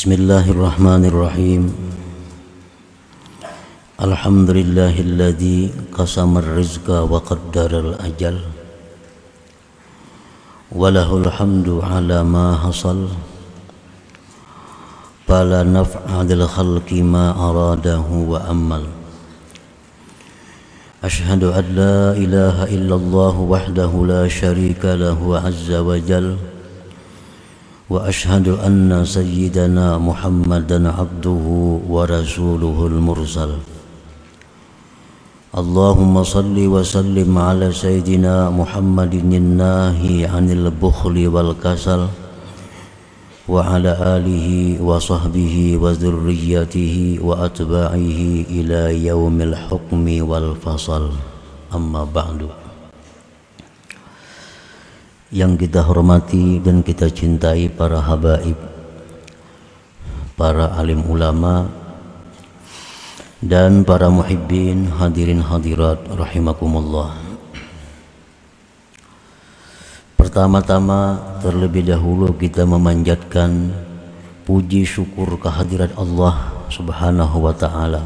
بسم الله الرحمن الرحيم الحمد لله الذي قسم الرزق وقدر الأجل وله الحمد على ما حصل فلا نفع للخلق ما أراده وأمل أشهد أن لا إله إلا الله وحده لا شريك له عز وجل وأشهد أن سيدنا محمدا عبده ورسوله المرسل. اللهم صل وسلم على سيدنا محمد الناهي عن البخل والكسل وعلى آله وصحبه وذريته وأتباعه إلى يوم الحكم والفصل. أما بعد. Yang kita hormati dan kita cintai para habaib, para alim ulama, dan para muhibbin hadirin hadirat rahimakumullah. Pertama-tama terlebih dahulu kita memanjatkan puji syukur kehadirat Allah Subhanahu wa taala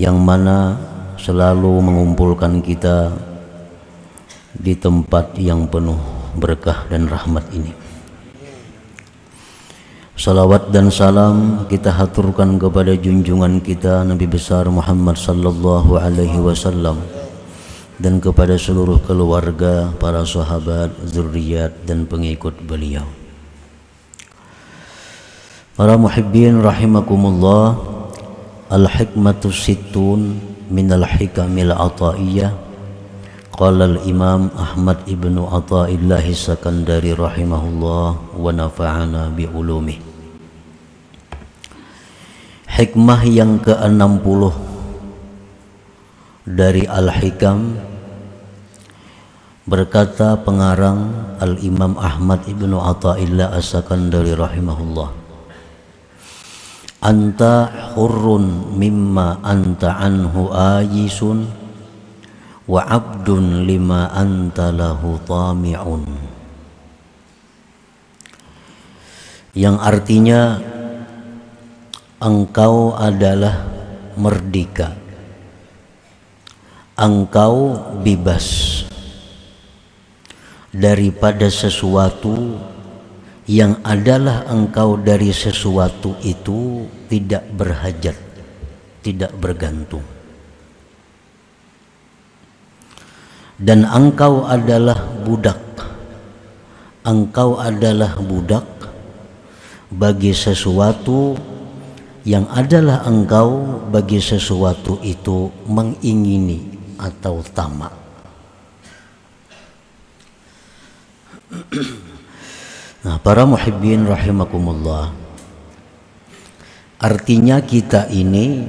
yang mana selalu mengumpulkan kita di tempat yang penuh berkah dan rahmat ini. Salawat dan salam kita haturkan kepada junjungan kita Nabi besar Muhammad sallallahu alaihi wasallam dan kepada seluruh keluarga, para sahabat, zuriat dan pengikut beliau. Para muhibbin rahimakumullah, al-hikmatu sittun min al-hikamil ataiyah قال الإمام أحمد ابن عطاء الله السكندري رحمه الله ونفعنا بعلومه Hikmah yang ke-60 dari Al-Hikam berkata pengarang Al-Imam Ahmad Ibnu Athaillah As-Sakandari rahimahullah Anta hurrun mimma anta anhu ayisun wa abdun lima anta lahu tami'un. Yang artinya engkau adalah merdeka. Engkau bebas daripada sesuatu yang adalah engkau dari sesuatu itu tidak berhajat tidak bergantung dan engkau adalah budak. Engkau adalah budak bagi sesuatu yang adalah engkau bagi sesuatu itu mengingini atau tamak. Nah, para muhibbin rahimakumullah. Artinya kita ini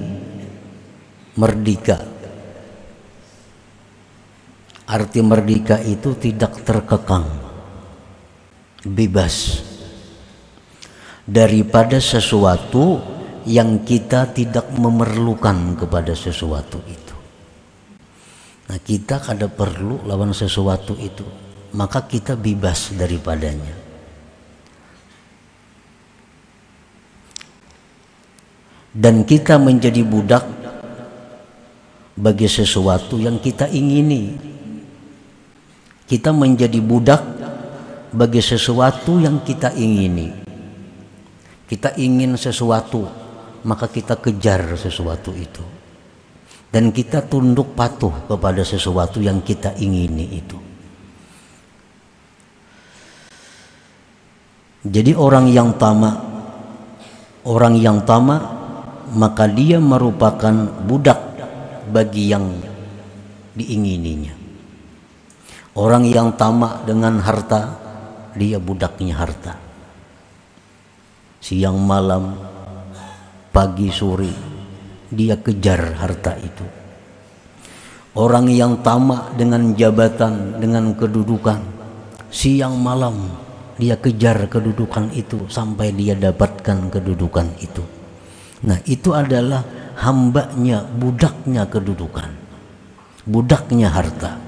merdeka Arti merdeka itu tidak terkekang, bebas daripada sesuatu yang kita tidak memerlukan kepada sesuatu itu. Nah, kita kada perlu lawan sesuatu itu, maka kita bebas daripadanya. Dan kita menjadi budak bagi sesuatu yang kita ingini kita menjadi budak bagi sesuatu yang kita ingini. Kita ingin sesuatu, maka kita kejar sesuatu itu. Dan kita tunduk patuh kepada sesuatu yang kita ingini itu. Jadi orang yang tamak, orang yang tamak, maka dia merupakan budak bagi yang diingininya. Orang yang tamak dengan harta, dia budaknya harta. Siang malam, pagi sore, dia kejar harta itu. Orang yang tamak dengan jabatan, dengan kedudukan, siang malam dia kejar kedudukan itu sampai dia dapatkan kedudukan itu. Nah, itu adalah hambanya, budaknya kedudukan, budaknya harta.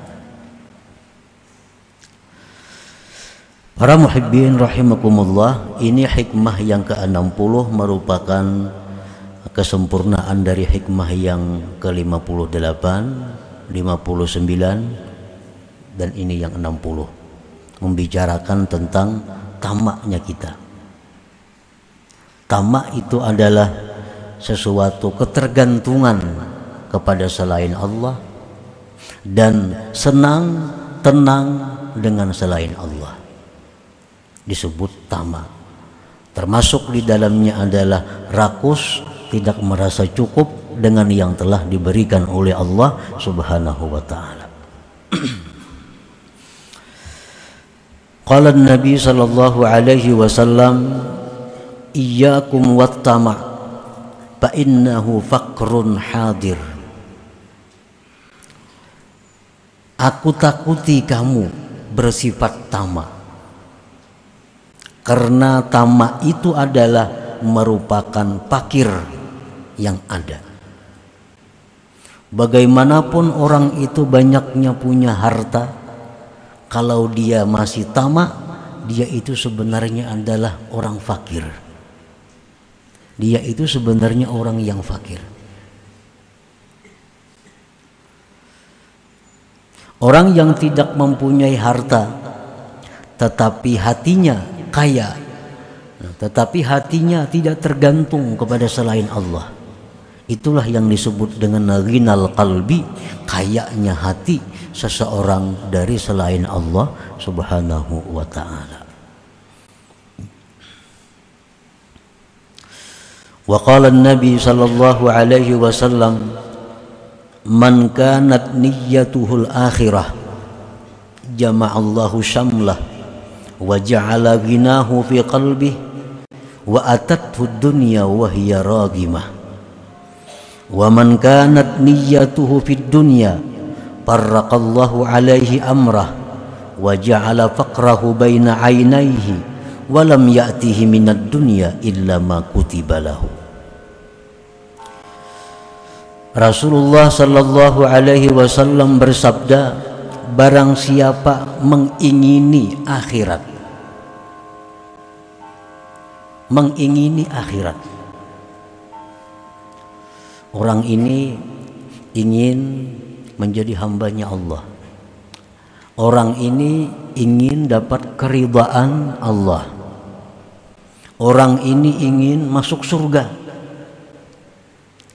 Para muhibbin rahimakumullah, ini hikmah yang ke-60 merupakan kesempurnaan dari hikmah yang ke-58, 59 dan ini yang 60. Membicarakan tentang tamaknya kita. Tamak itu adalah sesuatu ketergantungan kepada selain Allah dan senang tenang dengan selain Allah disebut tamak. Termasuk di dalamnya adalah rakus, tidak merasa cukup dengan yang telah diberikan oleh Allah Subhanahu wa taala. Qala Nabi sallallahu alaihi wasallam iyyakum wattama fa innahu faqrun hadir. Aku takuti kamu bersifat tamak karena tamak itu adalah merupakan pakir yang ada. Bagaimanapun orang itu banyaknya punya harta, kalau dia masih tamak, dia itu sebenarnya adalah orang fakir. Dia itu sebenarnya orang yang fakir. Orang yang tidak mempunyai harta, tetapi hatinya kaya. Nah, tetapi hatinya tidak tergantung kepada selain Allah. Itulah yang disebut dengan rinal qalbi kayaknya hati seseorang dari selain Allah subhanahu wa ta'ala. Wa qala nabi sallallahu alaihi wasallam man kanat niyyatuhul akhirah jama'allahu syamlah وجعل غناه في قلبه وأتته الدنيا وهي راغمة ومن كانت نيته في الدنيا فرق الله عليه أمره وجعل فقره بين عينيه ولم يأته من الدنيا إلا ما كتب له Rasulullah Shallallahu Alaihi Wasallam bersabda, barang siapa mengingini akhirat mengingini akhirat. Orang ini ingin menjadi hambanya Allah. Orang ini ingin dapat keridhaan Allah. Orang ini ingin masuk surga.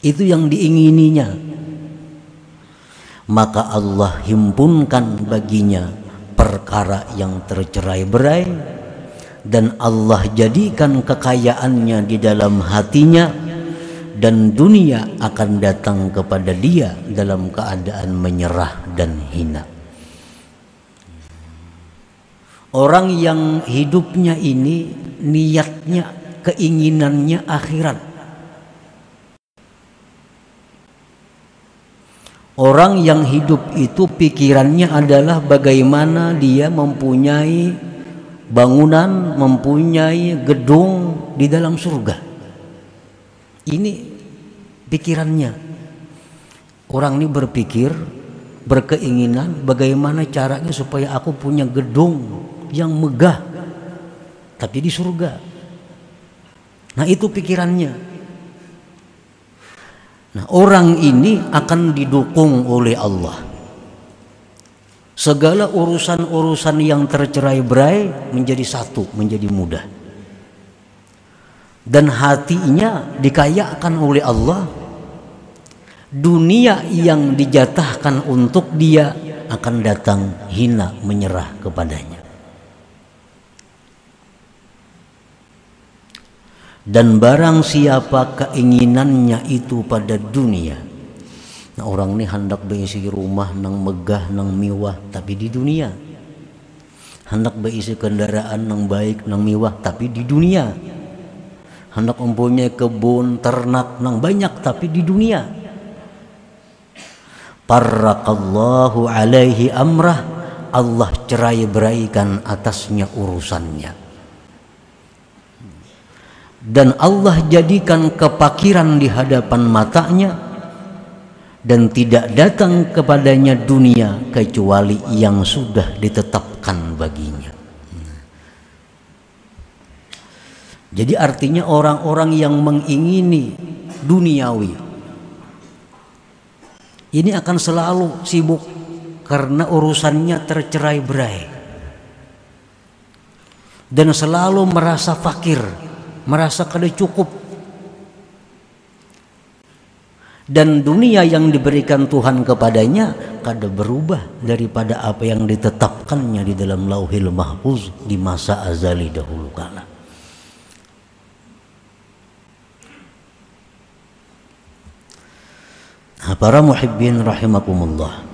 Itu yang diingininya. Maka Allah himpunkan baginya perkara yang tercerai-berai dan Allah jadikan kekayaannya di dalam hatinya dan dunia akan datang kepada dia dalam keadaan menyerah dan hina. Orang yang hidupnya ini niatnya, keinginannya akhirat. Orang yang hidup itu pikirannya adalah bagaimana dia mempunyai bangunan mempunyai gedung di dalam surga. Ini pikirannya. Orang ini berpikir, berkeinginan bagaimana caranya supaya aku punya gedung yang megah tapi di surga. Nah, itu pikirannya. Nah, orang ini akan didukung oleh Allah segala urusan-urusan yang tercerai-berai menjadi satu, menjadi mudah. Dan hatinya dikayakan oleh Allah. Dunia yang dijatahkan untuk dia akan datang hina menyerah kepadanya. Dan barang siapa keinginannya itu pada dunia, Nah, orang ini hendak berisi rumah nang megah nang mewah tapi di dunia. Hendak berisi kendaraan nang baik nang mewah tapi di dunia. Hendak mempunyai kebun ternak nang banyak tapi di dunia. Parrakallahu alaihi amrah Allah cerai beraikan atasnya urusannya. Dan Allah jadikan kepakiran di hadapan matanya dan tidak datang kepadanya dunia kecuali yang sudah ditetapkan baginya. Jadi artinya orang-orang yang mengingini duniawi ini akan selalu sibuk karena urusannya tercerai berai dan selalu merasa fakir, merasa kada cukup. Dan dunia yang diberikan Tuhan kepadanya kada berubah daripada apa yang ditetapkannya di dalam Lauhil Mahfuz di masa azali dahulu kala. Nah, para muhibbin rahimakumullah.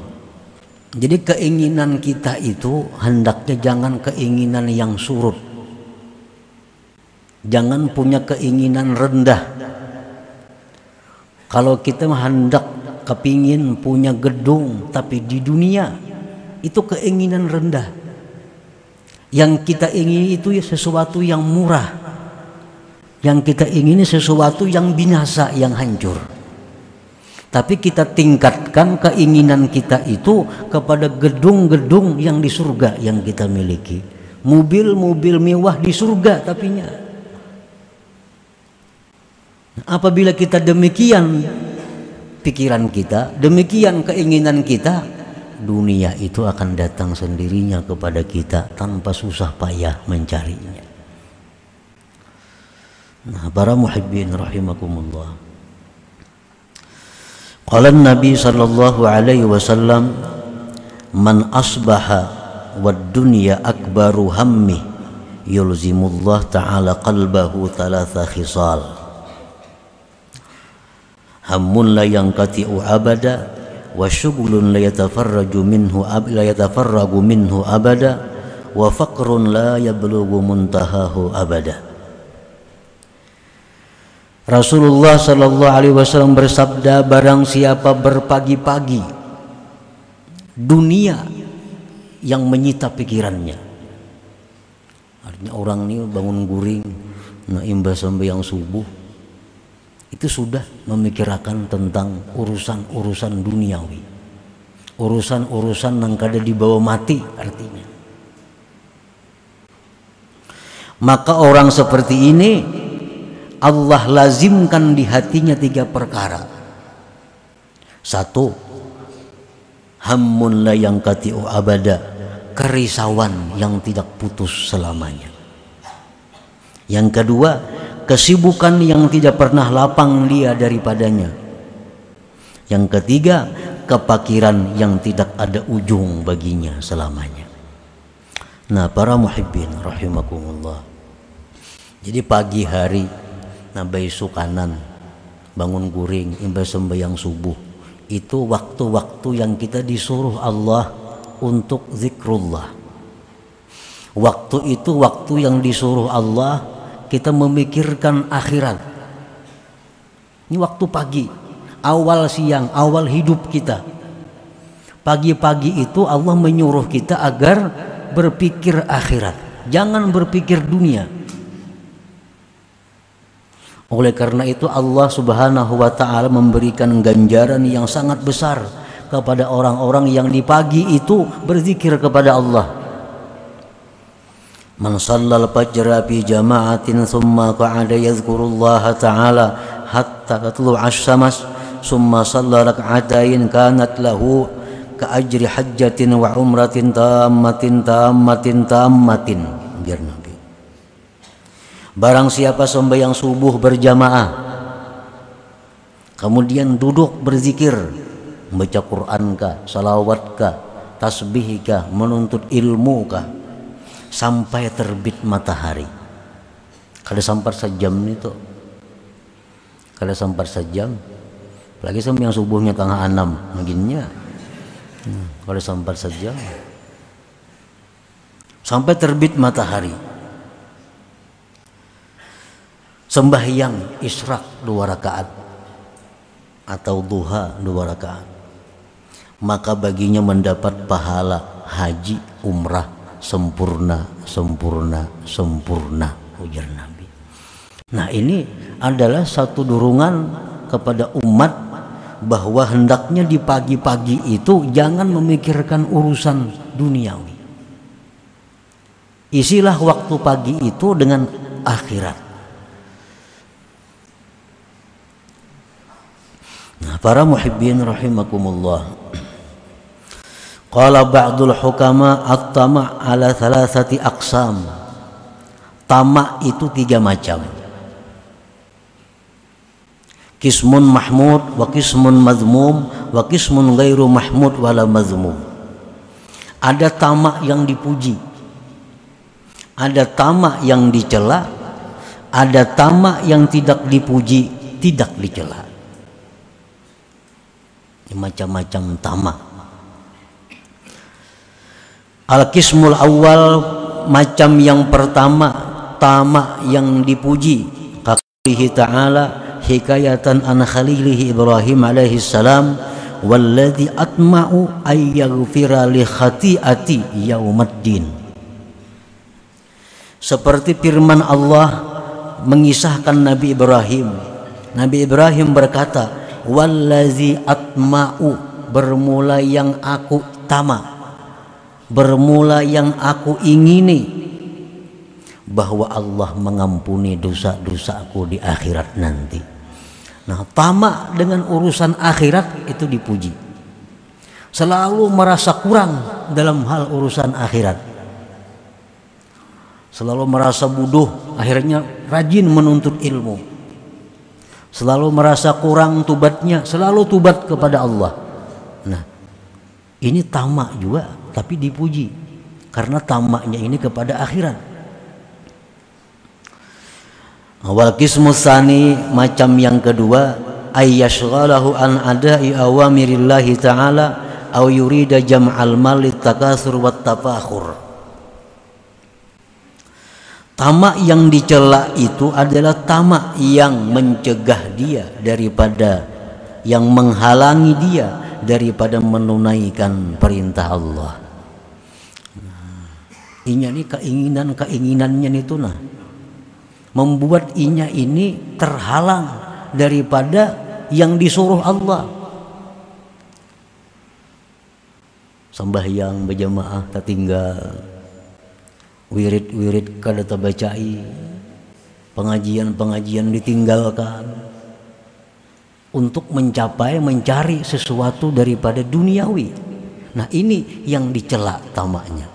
Jadi keinginan kita itu hendaknya jangan keinginan yang surut. Jangan punya keinginan rendah. Kalau kita hendak kepingin punya gedung tapi di dunia itu keinginan rendah. Yang kita ingin itu ya sesuatu yang murah. Yang kita ingini sesuatu yang binasa, yang hancur. Tapi kita tingkatkan keinginan kita itu kepada gedung-gedung yang di surga yang kita miliki. Mobil-mobil mewah di surga tapinya. Apabila kita demikian pikiran kita, demikian keinginan kita, dunia itu akan datang sendirinya kepada kita tanpa susah payah mencarinya. Nah, para muhibbin rahimakumullah. Qala Nabi sallallahu alaihi wasallam man asbaha wad dunya akbaru hammi yulzimullah ta'ala qalbahu thalatha khisal hammun la yanqati'u abada wa syughlun la yatafarraju minhu ab la yatafarragu minhu abada wa faqrun la yablughu muntahahu abada Rasulullah Shallallahu Alaihi Wasallam bersabda, barang siapa berpagi-pagi dunia yang menyita pikirannya. Artinya orang ini bangun guring, nah imbas yang subuh, itu sudah memikirkan tentang urusan-urusan duniawi, urusan-urusan yang kada dibawa mati artinya. Maka orang seperti ini Allah lazimkan di hatinya tiga perkara. Satu, hammun la yang katiu abada, kerisauan yang tidak putus selamanya. Yang kedua, kesibukan yang tidak pernah lapang dia daripadanya. Yang ketiga, kepakiran yang tidak ada ujung baginya selamanya. Nah, para muhibbin rahimakumullah. Jadi pagi hari nabai kanan bangun guring imbas sembahyang subuh itu waktu-waktu yang kita disuruh Allah untuk zikrullah waktu itu waktu yang disuruh Allah kita memikirkan akhirat. Ini waktu pagi. Awal siang awal hidup kita. Pagi-pagi itu Allah menyuruh kita agar berpikir akhirat. Jangan berpikir dunia. Oleh karena itu Allah Subhanahu wa taala memberikan ganjaran yang sangat besar kepada orang-orang yang di pagi itu berzikir kepada Allah. Shallal fajra fi jama'atin qa'ada yadhkurullah ta'ala hatta tatlu' asy-syams thumma shalla rak'atain kanat lahu ka ajri hajjatin wa umratin tammatin tammatin tammatin. Biar Barang siapa sembahyang subuh berjamaah Kemudian duduk berzikir Membaca Quran kah, salawat kah, menuntut ilmu kah Sampai terbit matahari. Kada sampai sejam itu Kada sampai sejam Lagi sembahyang subuhnya tengah enam Begininya. Hmm, Kada sampai sejam. Sampai terbit matahari. Sembahyang israk dua rakaat atau duha dua rakaat. Maka baginya mendapat pahala haji umrah sempurna, sempurna, sempurna ujar Nabi. Nah ini adalah satu dorongan kepada umat bahwa hendaknya di pagi-pagi itu jangan memikirkan urusan duniawi. Isilah waktu pagi itu dengan akhirat. Nah, para muhibbin rahimakumullah qala ba'dul hukama at-tama' ala thalathati aqsam. Tamak itu tiga macam. Kismun mahmud wa kismun mazmum wa kismun ghairu mahmud wala mazmum. Ada tamak yang dipuji. Ada tamak yang dicela. Ada tamak yang tidak dipuji tidak dicela. Macam-macam tamak al-kismul awal macam yang pertama tamak yang dipuji. Qaulihi ta'ala hikayatan an khalilihi Ibrahim alaihi salam walladhi atma'u ay yaghfira li khati'ati yaumaddin. Seperti firman Allah mengisahkan Nabi Ibrahim. Nabi Ibrahim berkata wallazi atma'u bermula yang aku tama bermula yang aku ingini bahwa Allah mengampuni dosa-dosaku di akhirat nanti Nah, tamak dengan urusan akhirat itu dipuji. Selalu merasa kurang dalam hal urusan akhirat. Selalu merasa bodoh, akhirnya rajin menuntut ilmu. Selalu merasa kurang tubatnya, selalu tubat kepada Allah. Nah, ini tamak juga tapi dipuji karena tamaknya ini kepada akhirat. Wal qismu sani macam yang kedua ayyashghalahu an ada'i awamirillahi ta'ala aw yurida jam'al mal takasur wat tafakhur. Tamak yang dicela itu adalah tamak yang mencegah dia daripada yang menghalangi dia daripada menunaikan perintah Allah. Nah, ini keinginan-keinginannya itu nah. Membuat inya ini terhalang daripada yang disuruh Allah. Sembahyang berjamaah tertinggal wirid-wirid kada terbacai? Pengajian-pengajian ditinggalkan. Untuk mencapai mencari sesuatu daripada duniawi. Nah ini yang dicela tamaknya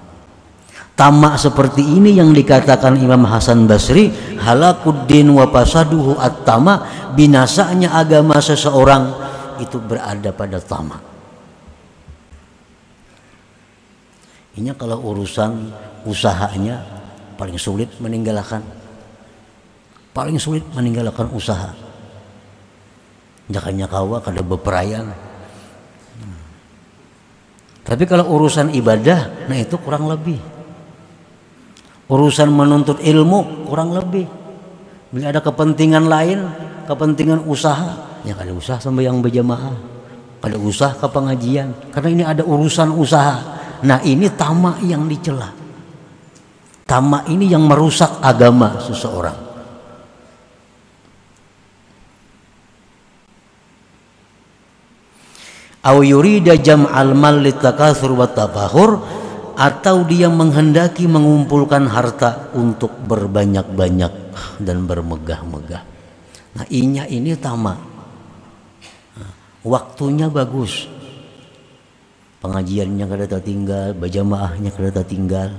tamak seperti ini yang dikatakan Imam Hasan Basri halakuddin wa pasaduhu at-tama binasanya agama seseorang itu berada pada tamak. Ini kalau urusan usahanya paling sulit meninggalkan. Paling sulit meninggalkan usaha. Jakanya kawa kada beperayan tapi kalau urusan ibadah nah itu kurang lebih urusan menuntut ilmu kurang lebih. Bila ada kepentingan lain kepentingan usaha. Ya ada usaha yang berjamaah. Ada usaha ke pengajian karena ini ada urusan usaha. Nah ini tamak yang dicela. Tamak ini yang merusak agama seseorang. Aw yurida jam'al mal litakatsur wa tafahur atau dia menghendaki mengumpulkan harta untuk berbanyak-banyak dan bermegah-megah. Nah, inya ini tamak. Waktunya bagus. Pengajiannya kada tertinggal, berjamaahnya kada tertinggal.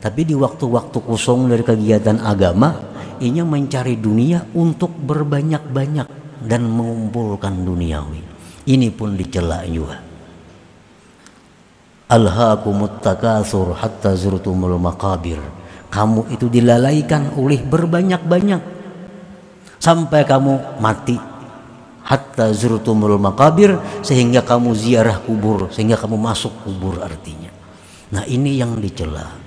Tapi di waktu-waktu kosong dari kegiatan agama, inya mencari dunia untuk berbanyak-banyak dan mengumpulkan duniawi. Ini pun dicela juga alhaakumut takasur hatta zurtumul maqabir. Kamu itu dilalaikan oleh berbanyak-banyak. Sampai kamu mati. Hatta zurtumul maqabir sehingga kamu ziarah kubur sehingga kamu masuk kubur artinya. Nah ini yang dicela.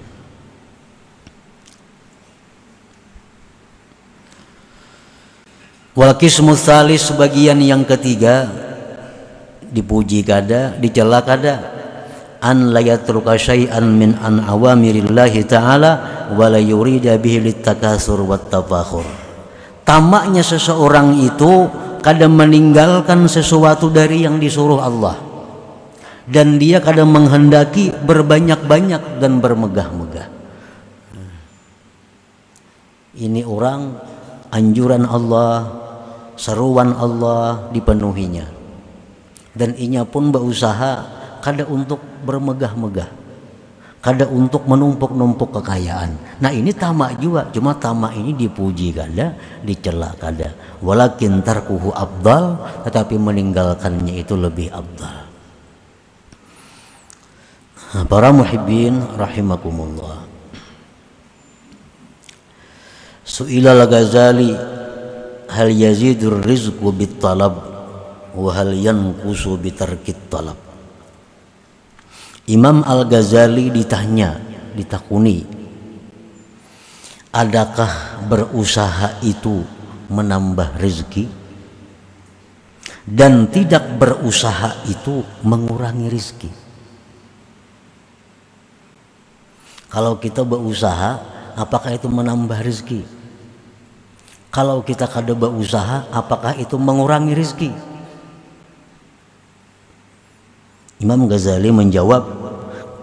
Wal kismu sebagian yang ketiga dipuji kada dicela kada an la yatruka syai'an min an awamirillahi ta'ala wa la yurida bihi litakasur wat tafakhur tamaknya seseorang itu kadang meninggalkan sesuatu dari yang disuruh Allah. Dan dia kadang menghendaki berbanyak-banyak dan bermegah-megah. Ini orang anjuran Allah seruan Allah dipenuhinya. Dan inya pun berusaha kada untuk bermegah-megah. Kada untuk menumpuk-numpuk kekayaan. Nah ini tamak juga. Cuma tamak ini dipuji kada dicela kada. Walakin tarkuhu abdal tetapi meninggalkannya itu lebih abdal. Para muhibbin rahimakumullah. Su'ila al-Ghazali hal yazidur rizqu bit talab wahal yanqusu bitarkit talab Imam Al-Ghazali ditanya ditakuni adakah berusaha itu menambah rezeki? Dan tidak berusaha itu mengurangi rezeki? Kalau kita berusaha apakah itu menambah rezeki? Kalau kita kada berusaha apakah itu mengurangi rezeki Imam Ghazali menjawab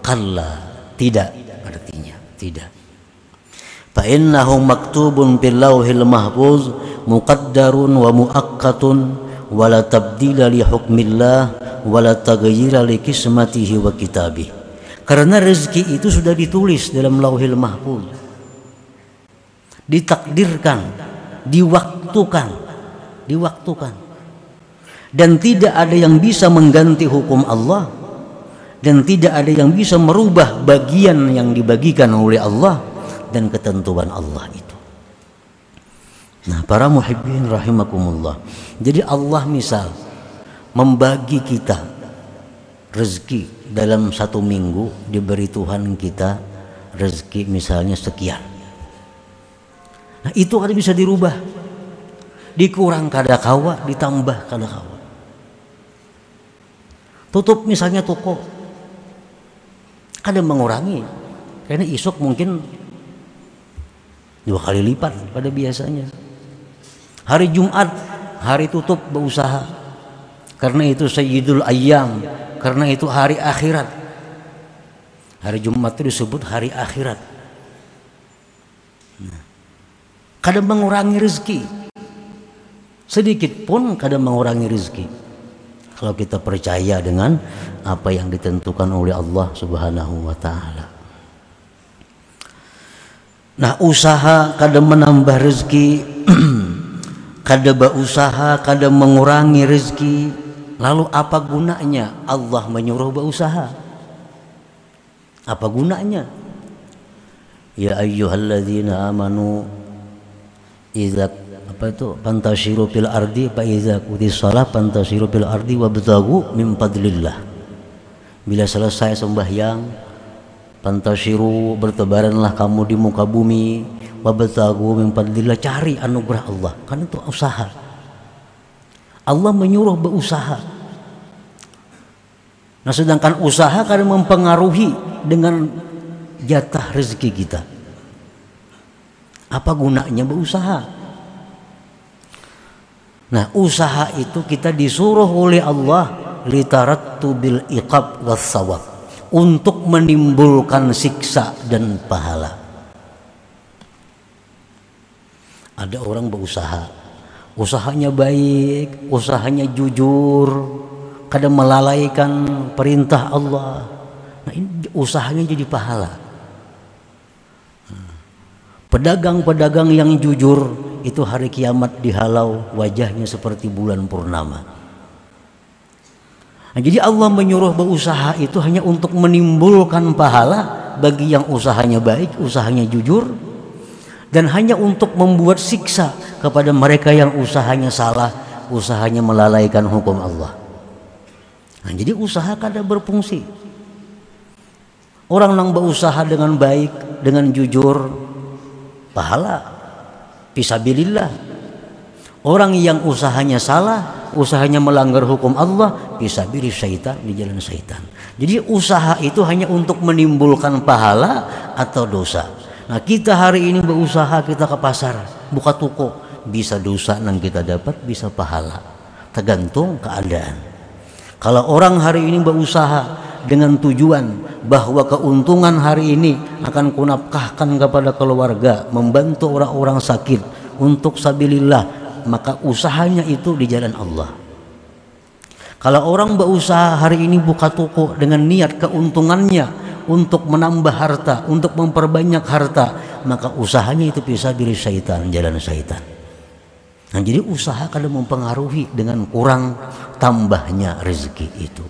kalla. Tidak artinya tidak. Fa innahu maktubun fil mahfuz muqaddarun wa muakkatun wala tabdila li hukmillah wala taghyira li kismatihi wa kitabih. Karena rezeki itu sudah ditulis dalam lauhil mahfuz. Ditakdirkan diwaktukan diwaktukan dan tidak ada yang bisa mengganti hukum Allah dan tidak ada yang bisa merubah bagian yang dibagikan oleh Allah dan ketentuan Allah itu. Nah, para muhibbin rahimakumullah. Jadi Allah misal membagi kita rezeki dalam satu minggu diberi Tuhan kita rezeki misalnya sekian. Nah, itu ada bisa dirubah. Dikurang kada kawa, ditambah kada kawa tutup misalnya toko. Kadang mengurangi. Karena isuk mungkin dua kali lipat pada biasanya. Hari Jumat hari tutup berusaha. Karena itu Sayyidul Ayyam. Karena itu hari akhirat. Hari Jumat itu disebut hari akhirat. Nah, kadang mengurangi rezeki. Sedikit pun kadang mengurangi rezeki kalau kita percaya dengan apa yang ditentukan oleh Allah Subhanahu wa taala. Nah, usaha kadang menambah rezeki, kadang berusaha, kadang mengurangi rezeki. Lalu apa gunanya Allah menyuruh berusaha? Apa gunanya? Ya ayyuhalladzina amanu idza apa itu? Pantashiru fil ardi fa iza shalah pantashiru fil ardi wabtaghu min fadlillah. Bila selesai sembahyang pantashiru bertebaranlah kamu di muka bumi wabtaghu min fadlillah. Cari anugerah Allah kan itu usaha. Allah menyuruh berusaha. Nah sedangkan usaha kadang mempengaruhi dengan jatah rezeki kita. Apa gunanya berusaha Nah, usaha itu kita disuruh oleh Allah litarattu bil iqab wassawab untuk menimbulkan siksa dan pahala. Ada orang berusaha, usahanya baik, usahanya jujur, kadang melalaikan perintah Allah. Nah, ini usahanya jadi pahala. Pedagang-pedagang yang jujur itu hari kiamat dihalau wajahnya seperti bulan purnama. Nah, jadi Allah menyuruh berusaha itu hanya untuk menimbulkan pahala bagi yang usahanya baik, usahanya jujur dan hanya untuk membuat siksa kepada mereka yang usahanya salah, usahanya melalaikan hukum Allah. Nah, jadi usaha kadang berfungsi. Orang yang berusaha dengan baik, dengan jujur, pahala Fisabilillah. Orang yang usahanya salah, usahanya melanggar hukum Allah, fisabili syaitan di jalan syaitan. Jadi usaha itu hanya untuk menimbulkan pahala atau dosa. Nah kita hari ini berusaha kita ke pasar, buka toko, bisa dosa yang kita dapat, bisa pahala. Tergantung keadaan. Kalau orang hari ini berusaha dengan tujuan bahwa keuntungan hari ini akan kunapkahkan kepada keluarga, membantu orang-orang sakit untuk sabilillah, maka usahanya itu di jalan Allah. Kalau orang berusaha hari ini buka toko dengan niat keuntungannya untuk menambah harta, untuk memperbanyak harta, maka usahanya itu bisa diri syaitan, jalan syaitan. Nah, jadi usaha kadang mempengaruhi dengan kurang tambahnya rezeki itu.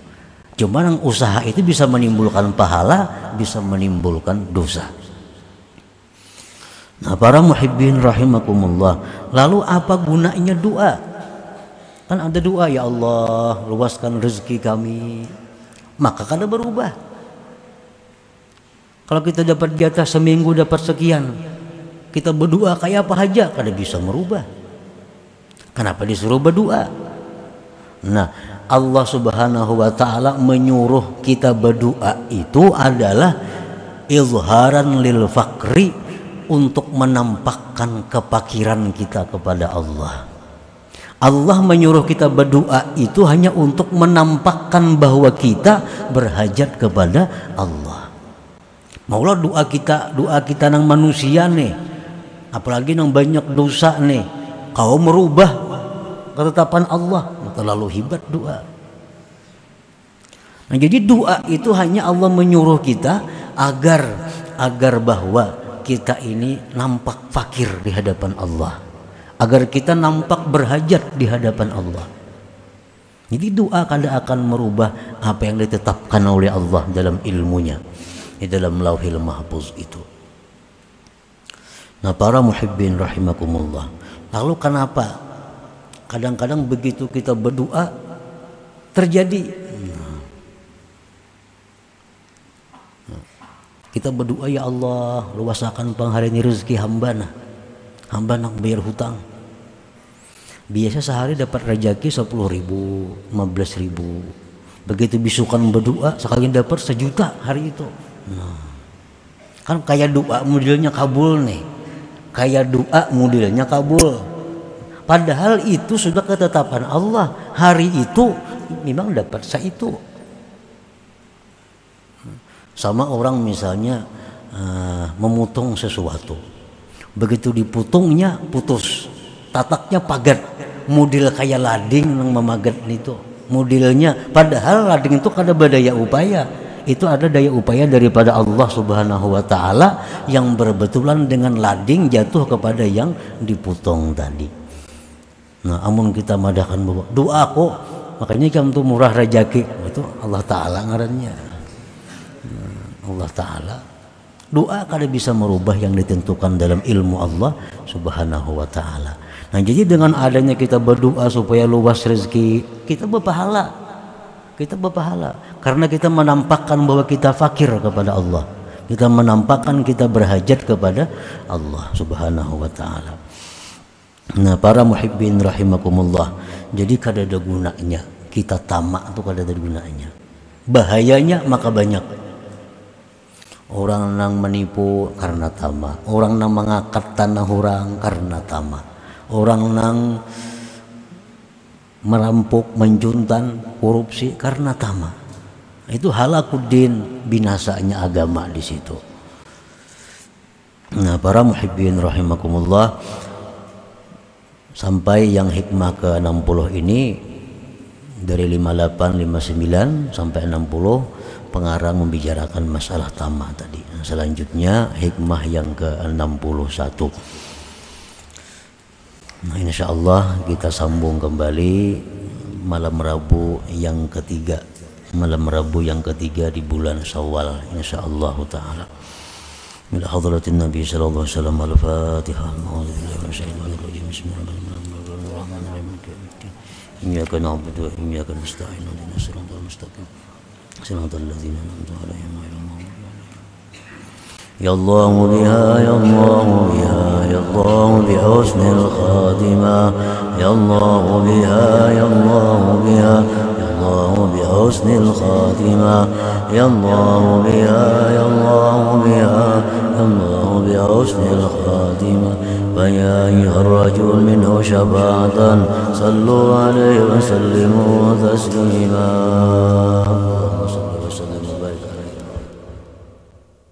Cuma yang usaha itu bisa menimbulkan pahala, bisa menimbulkan dosa. Nah, para muhibbin rahimakumullah. Lalu apa gunanya doa? Kan ada doa ya Allah luaskan rezeki kami. Maka kada berubah. Kalau kita dapat jatah seminggu dapat sekian, kita berdoa kayak apa aja kada bisa merubah. Kenapa disuruh berdoa? Nah, Allah Subhanahu wa taala menyuruh kita berdoa itu adalah izharan lil fakri untuk menampakkan kepakiran kita kepada Allah. Allah menyuruh kita berdoa itu hanya untuk menampakkan bahwa kita berhajat kepada Allah. Maulah doa kita, doa kita nang manusia nih. Apalagi nang banyak dosa nih. Kau merubah ketetapan Allah, terlalu hebat doa. Nah, jadi doa itu hanya Allah menyuruh kita agar agar bahwa kita ini nampak fakir di hadapan Allah agar kita nampak berhajat di hadapan Allah. Jadi doa kada akan merubah apa yang ditetapkan oleh Allah dalam ilmunya di dalam lauhil mahfuz itu. Nah para muhibbin rahimakumullah. Lalu kenapa kadang-kadang begitu kita berdoa terjadi. Kita berdoa ya Allah luasakan pengharian rezeki hamba nah. Hamba nak bayar hutang. Biasa sehari dapat rezeki 10 ribu 15 ribu. Begitu bisukan berdoa sekali dapat sejuta hari itu. Nah, kan kayak doa modelnya kabul nih. Kayak doa modelnya kabul padahal itu sudah ketetapan Allah. Hari itu memang dapat saya itu. Sama orang misalnya uh, memotong sesuatu. Begitu diputungnya putus. Tataknya pagar. Model kayak lading yang memagat itu. Modelnya padahal lading itu ada daya upaya. Itu ada daya upaya daripada Allah Subhanahu wa taala yang berbetulan dengan lading jatuh kepada yang dipotong tadi. Nah, amun kita madahkan bahwa doa kok makanya kamu tuh murah rezeki itu Allah taala ngarannya. Nah, Allah taala. Doa kada bisa merubah yang ditentukan dalam ilmu Allah Subhanahu wa taala. Nah jadi dengan adanya kita berdoa supaya luas rezeki kita berpahala. Kita berpahala. Karena kita menampakkan bahwa kita fakir kepada Allah. Kita menampakkan kita berhajat kepada Allah subhanahu wa ta'ala nah para muhibbin rahimakumullah jadi kada ada gunanya kita tamak itu kada ada gunanya bahayanya maka banyak. Orang yang menipu karena tamak. Orang yang mengangkat tanah orang karena tamak. Orang nang merampok, menjuntan, korupsi karena tamak. Itu halakudin binasanya agama di situ. Nah, para muhibbin rahimakumullah sampai yang hikmah ke-60 ini dari 58 59 sampai 60 pengarang membicarakan masalah tamak tadi. Selanjutnya hikmah yang ke-61. Nah, insya Allah kita sambung kembali malam Rabu yang ketiga malam Rabu yang ketiga di bulan Syawal insya Allah taala. إلى حضرة النبي صلى الله عليه وسلم الفاتحة أعوذ بالله من الشيطان الرجيم. بسم الله الرحمن الرحيم. إياك نعبد وإياك نستعين. اهدنا الصراط المستقيم. صراط الذين أنعمت عليهم غير المغضوب يا الله بها يا الله بها يا الله بحسن الخاتمة. يا الله بها يا الله بها يا الله بحسن الخاتمة. يا الله بها يا الله بها الله بحسن الخاتمة. فيا أيها الرجل منه شفاعة صلوا عليه وسلموا تسليما.